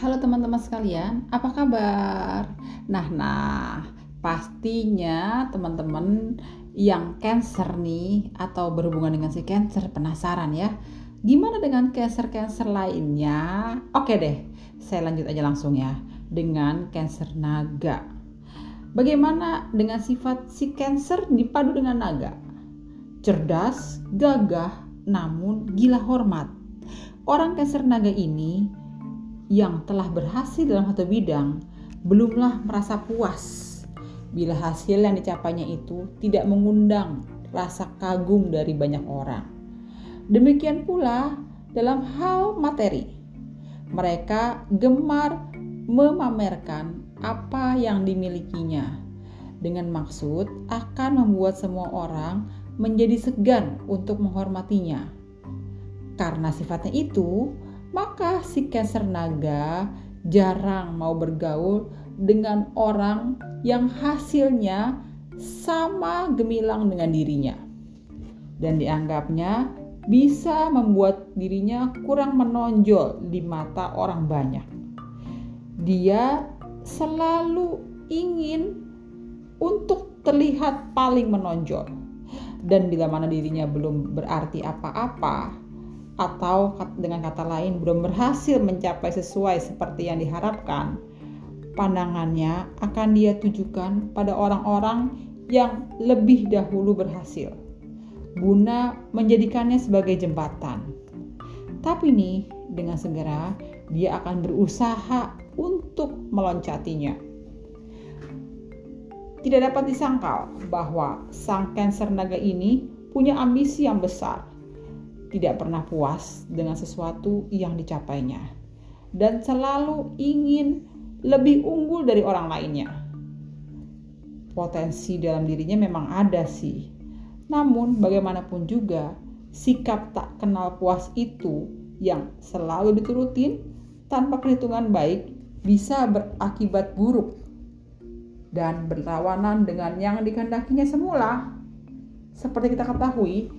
Halo teman-teman sekalian, apa kabar? Nah, nah, pastinya teman-teman yang cancer nih atau berhubungan dengan si cancer penasaran ya. Gimana dengan cancer-cancer lainnya? Oke deh, saya lanjut aja langsung ya dengan cancer naga. Bagaimana dengan sifat si cancer dipadu dengan naga? Cerdas, gagah, namun gila hormat. Orang cancer naga ini yang telah berhasil dalam satu bidang belumlah merasa puas bila hasil yang dicapainya itu tidak mengundang rasa kagum dari banyak orang. Demikian pula dalam hal materi. Mereka gemar memamerkan apa yang dimilikinya dengan maksud akan membuat semua orang menjadi segan untuk menghormatinya. Karena sifatnya itu, maka si Cancer naga jarang mau bergaul dengan orang yang hasilnya sama gemilang dengan dirinya. Dan dianggapnya bisa membuat dirinya kurang menonjol di mata orang banyak. Dia selalu ingin untuk terlihat paling menonjol. Dan bila mana dirinya belum berarti apa-apa, atau dengan kata lain belum berhasil mencapai sesuai seperti yang diharapkan, pandangannya akan dia tujukan pada orang-orang yang lebih dahulu berhasil, guna menjadikannya sebagai jembatan. Tapi nih, dengan segera dia akan berusaha untuk meloncatinya. Tidak dapat disangkal bahwa sang Cancer naga ini punya ambisi yang besar tidak pernah puas dengan sesuatu yang dicapainya dan selalu ingin lebih unggul dari orang lainnya. Potensi dalam dirinya memang ada sih. Namun bagaimanapun juga sikap tak kenal puas itu yang selalu diturutin tanpa perhitungan baik bisa berakibat buruk dan berlawanan dengan yang dikehendakinya semula. Seperti kita ketahui,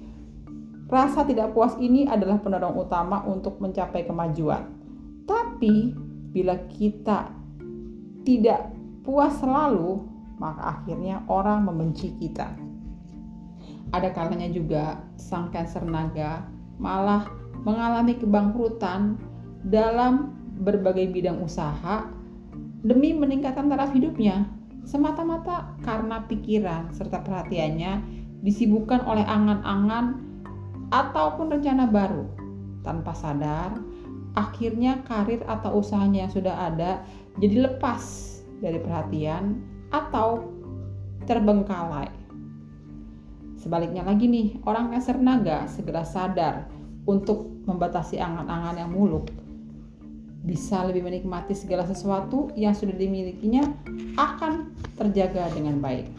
Rasa tidak puas ini adalah pendorong utama untuk mencapai kemajuan. Tapi bila kita tidak puas selalu, maka akhirnya orang membenci kita. Ada kalanya juga sang Cancer naga malah mengalami kebangkrutan dalam berbagai bidang usaha demi meningkatkan taraf hidupnya semata-mata karena pikiran serta perhatiannya disibukkan oleh angan-angan ataupun rencana baru. Tanpa sadar, akhirnya karir atau usahanya yang sudah ada jadi lepas dari perhatian atau terbengkalai. Sebaliknya lagi nih, orang Cancer naga segera sadar untuk membatasi angan-angan yang muluk. Bisa lebih menikmati segala sesuatu yang sudah dimilikinya akan terjaga dengan baik.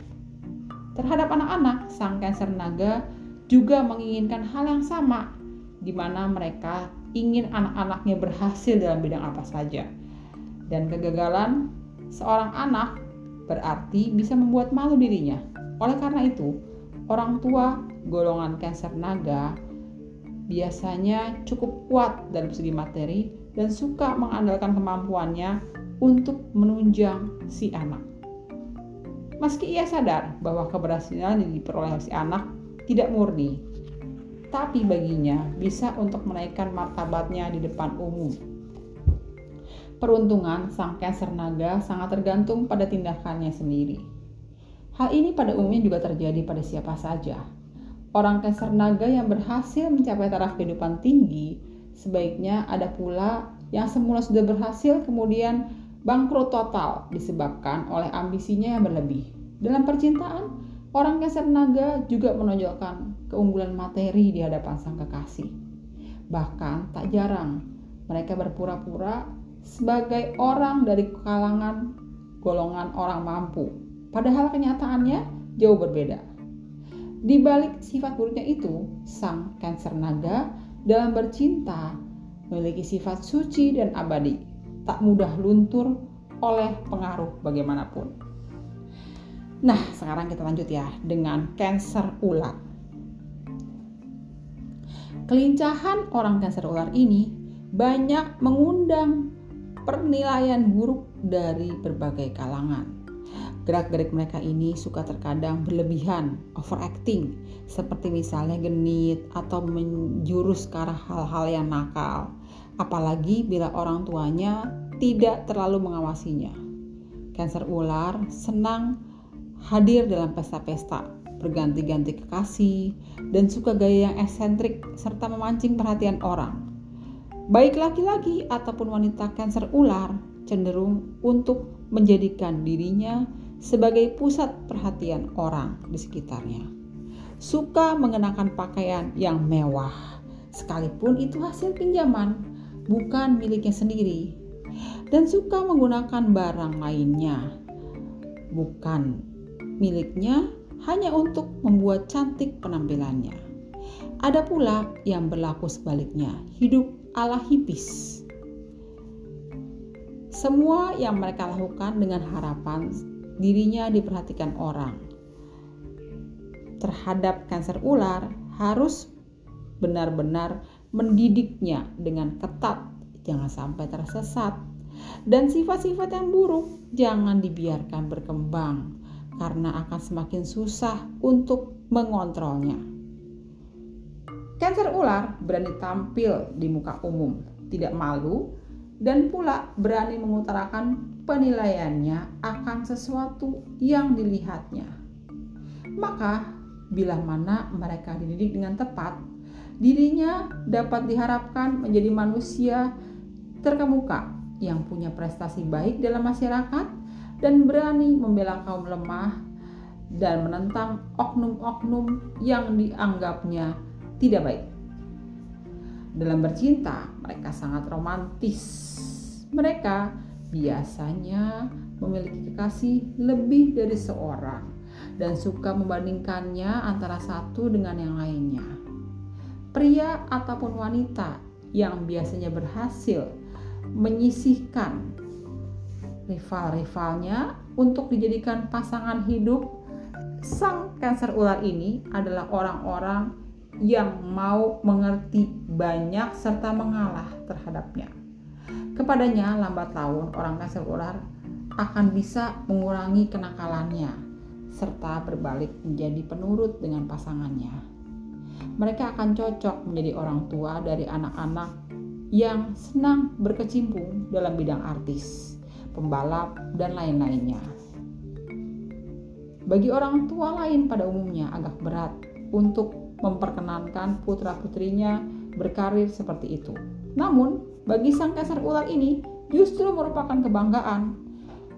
Terhadap anak-anak, sang Cancer naga juga menginginkan hal yang sama, di mana mereka ingin anak-anaknya berhasil dalam bidang apa saja. Dan kegagalan seorang anak berarti bisa membuat malu dirinya. Oleh karena itu, orang tua golongan Cancer naga biasanya cukup kuat dalam segi materi dan suka mengandalkan kemampuannya untuk menunjang si anak. Meski ia sadar bahwa keberhasilan yang diperoleh si anak tidak murni, tapi baginya bisa untuk menaikkan martabatnya di depan umum. Peruntungan sang Cancer naga sangat tergantung pada tindakannya sendiri. Hal ini pada umumnya juga terjadi pada siapa saja. Orang Cancer naga yang berhasil mencapai taraf kehidupan tinggi, sebaiknya ada pula yang semula sudah berhasil kemudian bangkrut total disebabkan oleh ambisinya yang berlebih. Dalam percintaan, Orang Cancer naga juga menonjolkan keunggulan materi di hadapan sang kekasih. Bahkan tak jarang mereka berpura-pura sebagai orang dari kalangan golongan orang mampu. Padahal kenyataannya jauh berbeda. Di balik sifat buruknya itu, sang Cancer naga dalam bercinta memiliki sifat suci dan abadi, tak mudah luntur oleh pengaruh bagaimanapun. Nah, sekarang kita lanjut ya dengan cancer ulat. Kelincahan orang Cancer ular ini banyak mengundang penilaian buruk dari berbagai kalangan. Gerak-gerik mereka ini suka terkadang berlebihan, overacting, seperti misalnya genit atau menjurus ke arah hal-hal yang nakal, apalagi bila orang tuanya tidak terlalu mengawasinya. Cancer ular senang hadir dalam pesta-pesta, berganti-ganti kekasih, dan suka gaya yang eksentrik serta memancing perhatian orang. Baik laki-laki ataupun wanita Cancer ular cenderung untuk menjadikan dirinya sebagai pusat perhatian orang di sekitarnya. Suka mengenakan pakaian yang mewah, sekalipun itu hasil pinjaman, bukan miliknya sendiri, dan suka menggunakan barang lainnya, bukan miliknya, hanya untuk membuat cantik penampilannya. Ada pula yang berlaku sebaliknya, hidup ala hipis. Semua yang mereka lakukan dengan harapan dirinya diperhatikan orang. Terhadap kanker ular harus benar-benar mendidiknya dengan ketat, jangan sampai tersesat. Dan sifat-sifat yang buruk jangan dibiarkan berkembang karena akan semakin susah untuk mengontrolnya. Kanker ular berani tampil di muka umum, tidak malu, dan pula berani mengutarakan penilaiannya akan sesuatu yang dilihatnya. Maka, bila mana mereka dididik dengan tepat, dirinya dapat diharapkan menjadi manusia terkemuka yang punya prestasi baik dalam masyarakat dan berani membela kaum lemah dan menentang oknum-oknum yang dianggapnya tidak baik. Dalam bercinta, mereka sangat romantis. Mereka biasanya memiliki kekasih lebih dari seorang dan suka membandingkannya antara satu dengan yang lainnya. Pria ataupun wanita yang biasanya berhasil menyisihkan rival-rivalnya untuk dijadikan pasangan hidup, sang Cancer ular ini adalah orang-orang yang mau mengerti banyak serta mengalah terhadapnya. Kepadanya lambat laun orang kasar ular akan bisa mengurangi kenakalannya serta berbalik menjadi penurut dengan pasangannya. Mereka akan cocok menjadi orang tua dari anak-anak yang senang berkecimpung dalam bidang artis, pembalap, dan lain-lainnya. Bagi orang tua lain pada umumnya agak berat untuk memperkenankan putra-putrinya berkarir seperti itu. Namun, bagi sang kasar ular ini justru merupakan kebanggaan.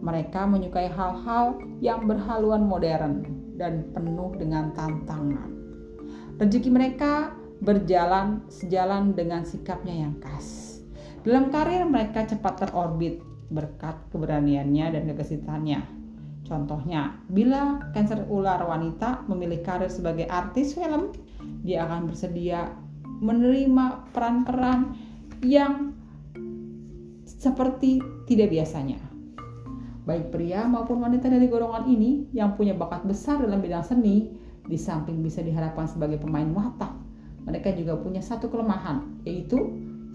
Mereka menyukai hal-hal yang berhaluan modern dan penuh dengan tantangan. Rezeki mereka berjalan sejalan dengan sikapnya yang khas. Dalam karir mereka cepat terorbit berkat keberaniannya dan kegesitannya. Contohnya, bila Cancer ular wanita memilih karir sebagai artis film, dia akan bersedia menerima peran-peran yang seperti tidak biasanya. Baik pria maupun wanita dari golongan ini yang punya bakat besar dalam bidang seni, di samping bisa diharapkan sebagai pemain watak, mereka juga punya satu kelemahan, yaitu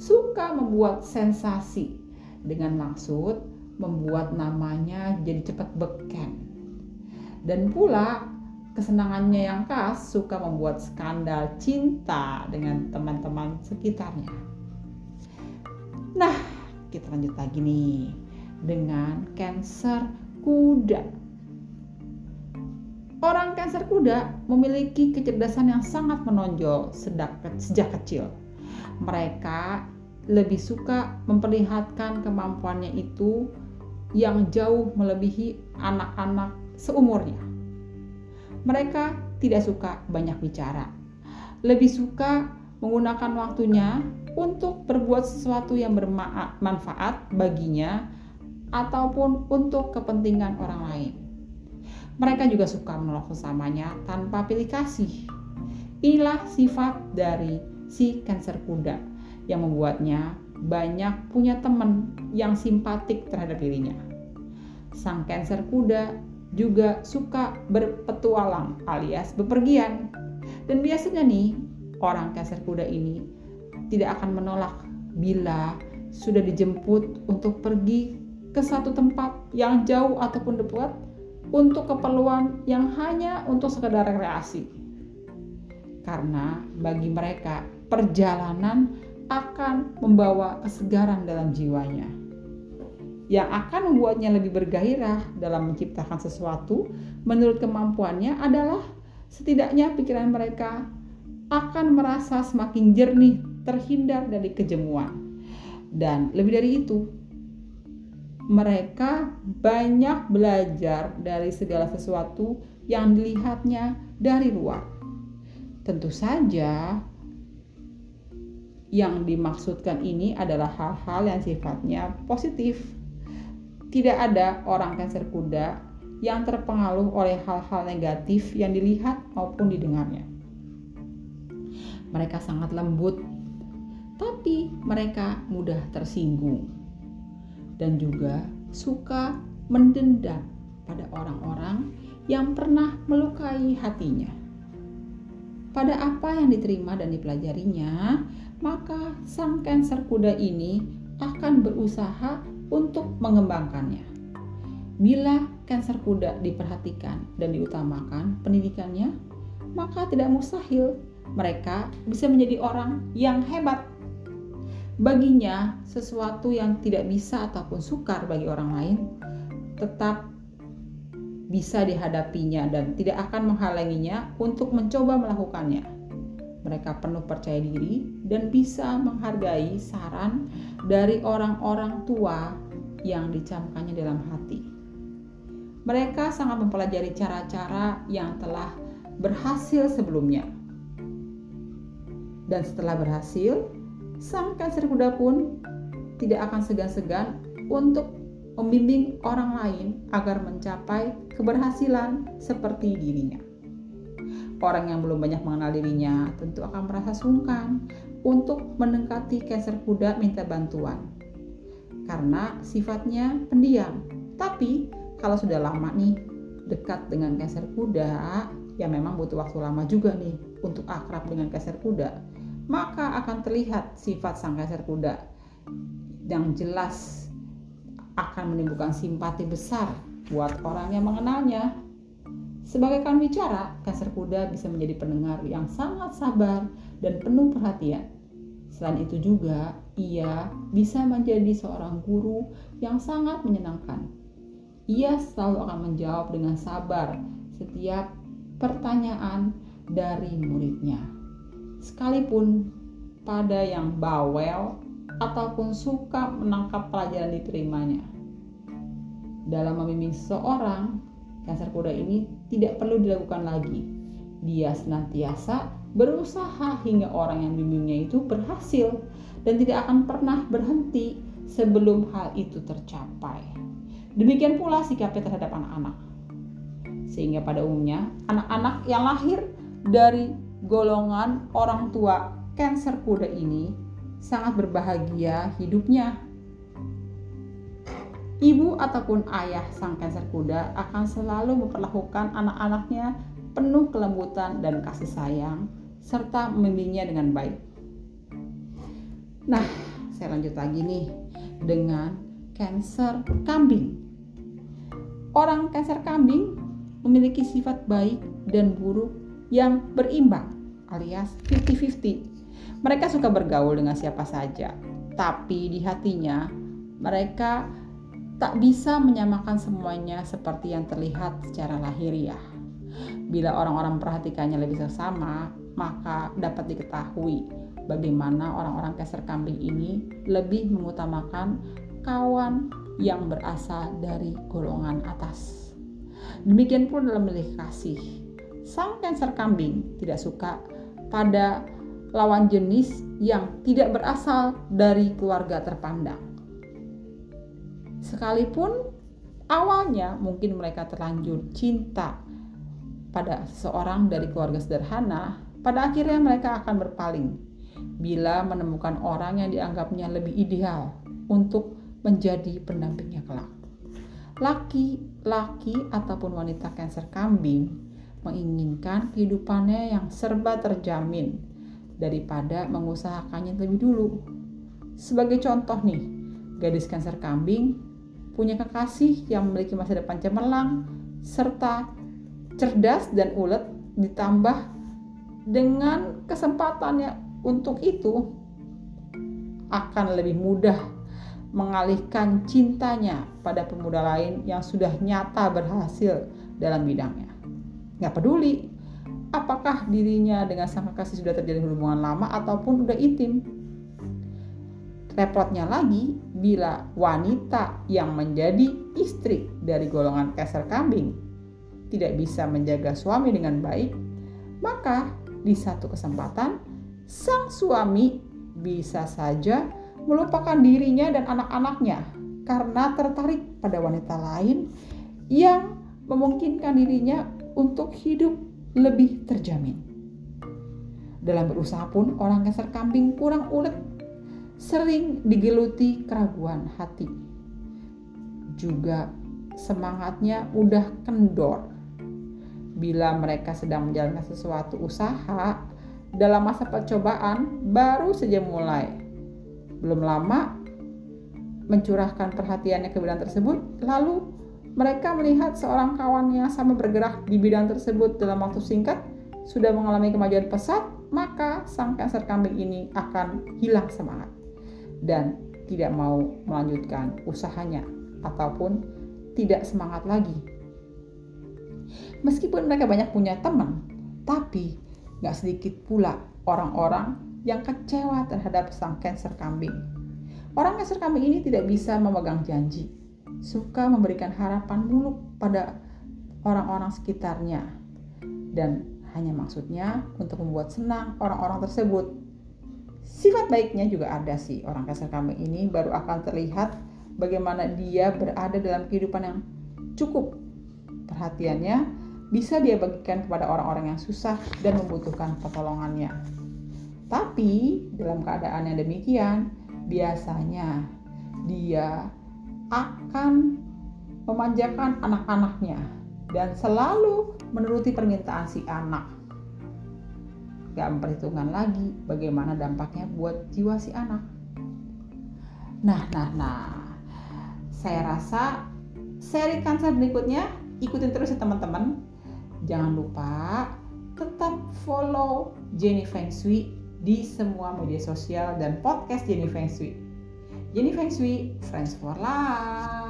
suka membuat sensasi dengan maksud membuat namanya jadi cepat beken. Dan pula kesenangannya yang khas suka membuat skandal cinta dengan teman-teman sekitarnya. Nah, kita lanjut lagi nih dengan Cancer kuda. Orang Cancer kuda memiliki kecerdasan yang sangat menonjol sejak kecil. Mereka lebih suka memperlihatkan kemampuannya itu yang jauh melebihi anak-anak seumurnya. Mereka tidak suka banyak bicara, lebih suka menggunakan waktunya untuk berbuat sesuatu yang bermanfaat baginya ataupun untuk kepentingan orang lain. Mereka juga suka menolak sesamanya tanpa pilih kasih. Inilah sifat dari si Cancer kuda yang membuatnya banyak punya teman yang simpatik terhadap dirinya. Sang Cancer kuda juga suka berpetualang alias bepergian. Dan biasanya nih orang Cancer kuda ini tidak akan menolak bila sudah dijemput untuk pergi ke satu tempat yang jauh ataupun dekat untuk keperluan yang hanya untuk sekedar rekreasi. Karena bagi mereka perjalanan akan membawa kesegaran dalam jiwanya. Yang akan membuatnya lebih bergairah dalam menciptakan sesuatu menurut kemampuannya adalah setidaknya pikiran mereka akan merasa semakin jernih terhindar dari kejemuan. Dan lebih dari itu, mereka banyak belajar dari segala sesuatu yang dilihatnya dari luar. Tentu saja, yang dimaksudkan ini adalah hal-hal yang sifatnya positif. Tidak ada orang Cancer kuda yang terpengaruh oleh hal-hal negatif yang dilihat maupun didengarnya. Mereka sangat lembut tapi mereka mudah tersinggung dan juga suka mendendam pada orang-orang yang pernah melukai hatinya. Pada apa yang diterima dan dipelajarinya, maka sang Cancer kuda ini akan berusaha untuk mengembangkannya. Bila Cancer kuda diperhatikan dan diutamakan pendidikannya, maka tidak mustahil mereka bisa menjadi orang yang hebat baginya sesuatu yang tidak bisa ataupun sukar bagi orang lain tetap bisa dihadapinya dan tidak akan menghalanginya untuk mencoba melakukannya. Mereka penuh percaya diri dan bisa menghargai saran dari orang-orang tua yang dicamkannya dalam hati. Mereka sangat mempelajari cara-cara yang telah berhasil sebelumnya. Dan setelah berhasil, sang Cancer kuda pun tidak akan segan-segan untuk membimbing orang lain agar mencapai keberhasilan seperti dirinya. Orang yang belum banyak mengenal dirinya tentu akan merasa sungkan untuk mendekati Cancer kuda minta bantuan karena sifatnya pendiam. Tapi kalau sudah lama nih dekat dengan Cancer kuda, ya memang butuh waktu lama juga nih untuk akrab dengan Cancer kuda maka akan terlihat sifat sang kaisar kuda yang jelas akan menimbulkan simpati besar buat orang yang mengenalnya. Sebagai kawan bicara, kaisar kuda bisa menjadi pendengar yang sangat sabar dan penuh perhatian. Selain itu juga, ia bisa menjadi seorang guru yang sangat menyenangkan. Ia selalu akan menjawab dengan sabar setiap pertanyaan dari muridnya sekalipun pada yang bawel ataupun suka menangkap pelajaran diterimanya. Dalam membimbing seseorang, Cancer kuda ini tidak perlu dilakukan lagi. Dia senantiasa berusaha hingga orang yang bimbingnya itu berhasil dan tidak akan pernah berhenti sebelum hal itu tercapai. Demikian pula sikapnya terhadap anak-anak. Sehingga pada umumnya anak-anak yang lahir dari golongan orang tua Cancer kuda ini sangat berbahagia hidupnya. Ibu ataupun ayah sang Cancer kuda akan selalu memperlakukan anak-anaknya penuh kelembutan dan kasih sayang serta membimbingnya dengan baik. Nah, saya lanjut lagi nih dengan Cancer kambing. Orang Cancer kambing memiliki sifat baik dan buruk yang berimbang alias 50-50. Mereka suka bergaul dengan siapa saja, tapi di hatinya mereka tak bisa menyamakan semuanya seperti yang terlihat secara lahiriah. Bila orang-orang memperhatikannya lebih sesama, maka dapat diketahui bagaimana orang-orang keser kambing ini lebih mengutamakan kawan yang berasal dari golongan atas. Demikian pun dalam memilih kasih sang Cancer kambing tidak suka pada lawan jenis yang tidak berasal dari keluarga terpandang. Sekalipun awalnya mungkin mereka terlanjur cinta pada seorang dari keluarga sederhana, pada akhirnya mereka akan berpaling bila menemukan orang yang dianggapnya lebih ideal untuk menjadi pendampingnya kelak. Laki-laki ataupun wanita Cancer kambing menginginkan kehidupannya yang serba terjamin daripada mengusahakannya lebih dulu. Sebagai contoh nih, gadis Cancer kambing punya kekasih yang memiliki masa depan cemerlang serta cerdas dan ulet ditambah dengan kesempatannya untuk itu akan lebih mudah mengalihkan cintanya pada pemuda lain yang sudah nyata berhasil dalam bidangnya. Nggak peduli apakah dirinya dengan sang kekasih sudah terjadi hubungan lama ataupun udah intim. Repotnya lagi bila wanita yang menjadi istri dari golongan keser kambing tidak bisa menjaga suami dengan baik, maka di satu kesempatan sang suami bisa saja melupakan dirinya dan anak-anaknya karena tertarik pada wanita lain yang memungkinkan dirinya untuk hidup lebih terjamin. Dalam berusaha pun orang keser kambing kurang ulet, sering digeluti keraguan hati. Juga semangatnya mudah kendor. Bila mereka sedang menjalankan sesuatu usaha dalam masa percobaan baru saja mulai belum lama mencurahkan perhatiannya ke bidang tersebut, lalu mereka melihat seorang kawan yang sama bergerak di bidang tersebut dalam waktu singkat sudah mengalami kemajuan pesat, maka sang kanker kambing ini akan hilang semangat dan tidak mau melanjutkan usahanya ataupun tidak semangat lagi. Meskipun mereka banyak punya teman, tapi nggak sedikit pula orang-orang yang kecewa terhadap sang cancer kambing. Orang cancer kambing ini tidak bisa memegang janji, suka memberikan harapan muluk pada orang-orang sekitarnya, dan hanya maksudnya untuk membuat senang orang-orang tersebut. Sifat baiknya juga ada sih orang cancer kambing ini baru akan terlihat bagaimana dia berada dalam kehidupan yang cukup. Perhatiannya bisa dia bagikan kepada orang-orang yang susah dan membutuhkan pertolongannya. Tapi dalam keadaan yang demikian, biasanya dia akan memanjakan anak-anaknya dan selalu menuruti permintaan si anak. Gak memperhitungkan lagi bagaimana dampaknya buat jiwa si anak. Nah, nah, nah. Saya rasa seri kanser berikutnya ikutin terus ya teman-teman. Jangan lupa tetap follow Jenny Feng Shui di semua media sosial dan podcast Jenny Feng Shui. Jenny Feng Shui, Friends for Life.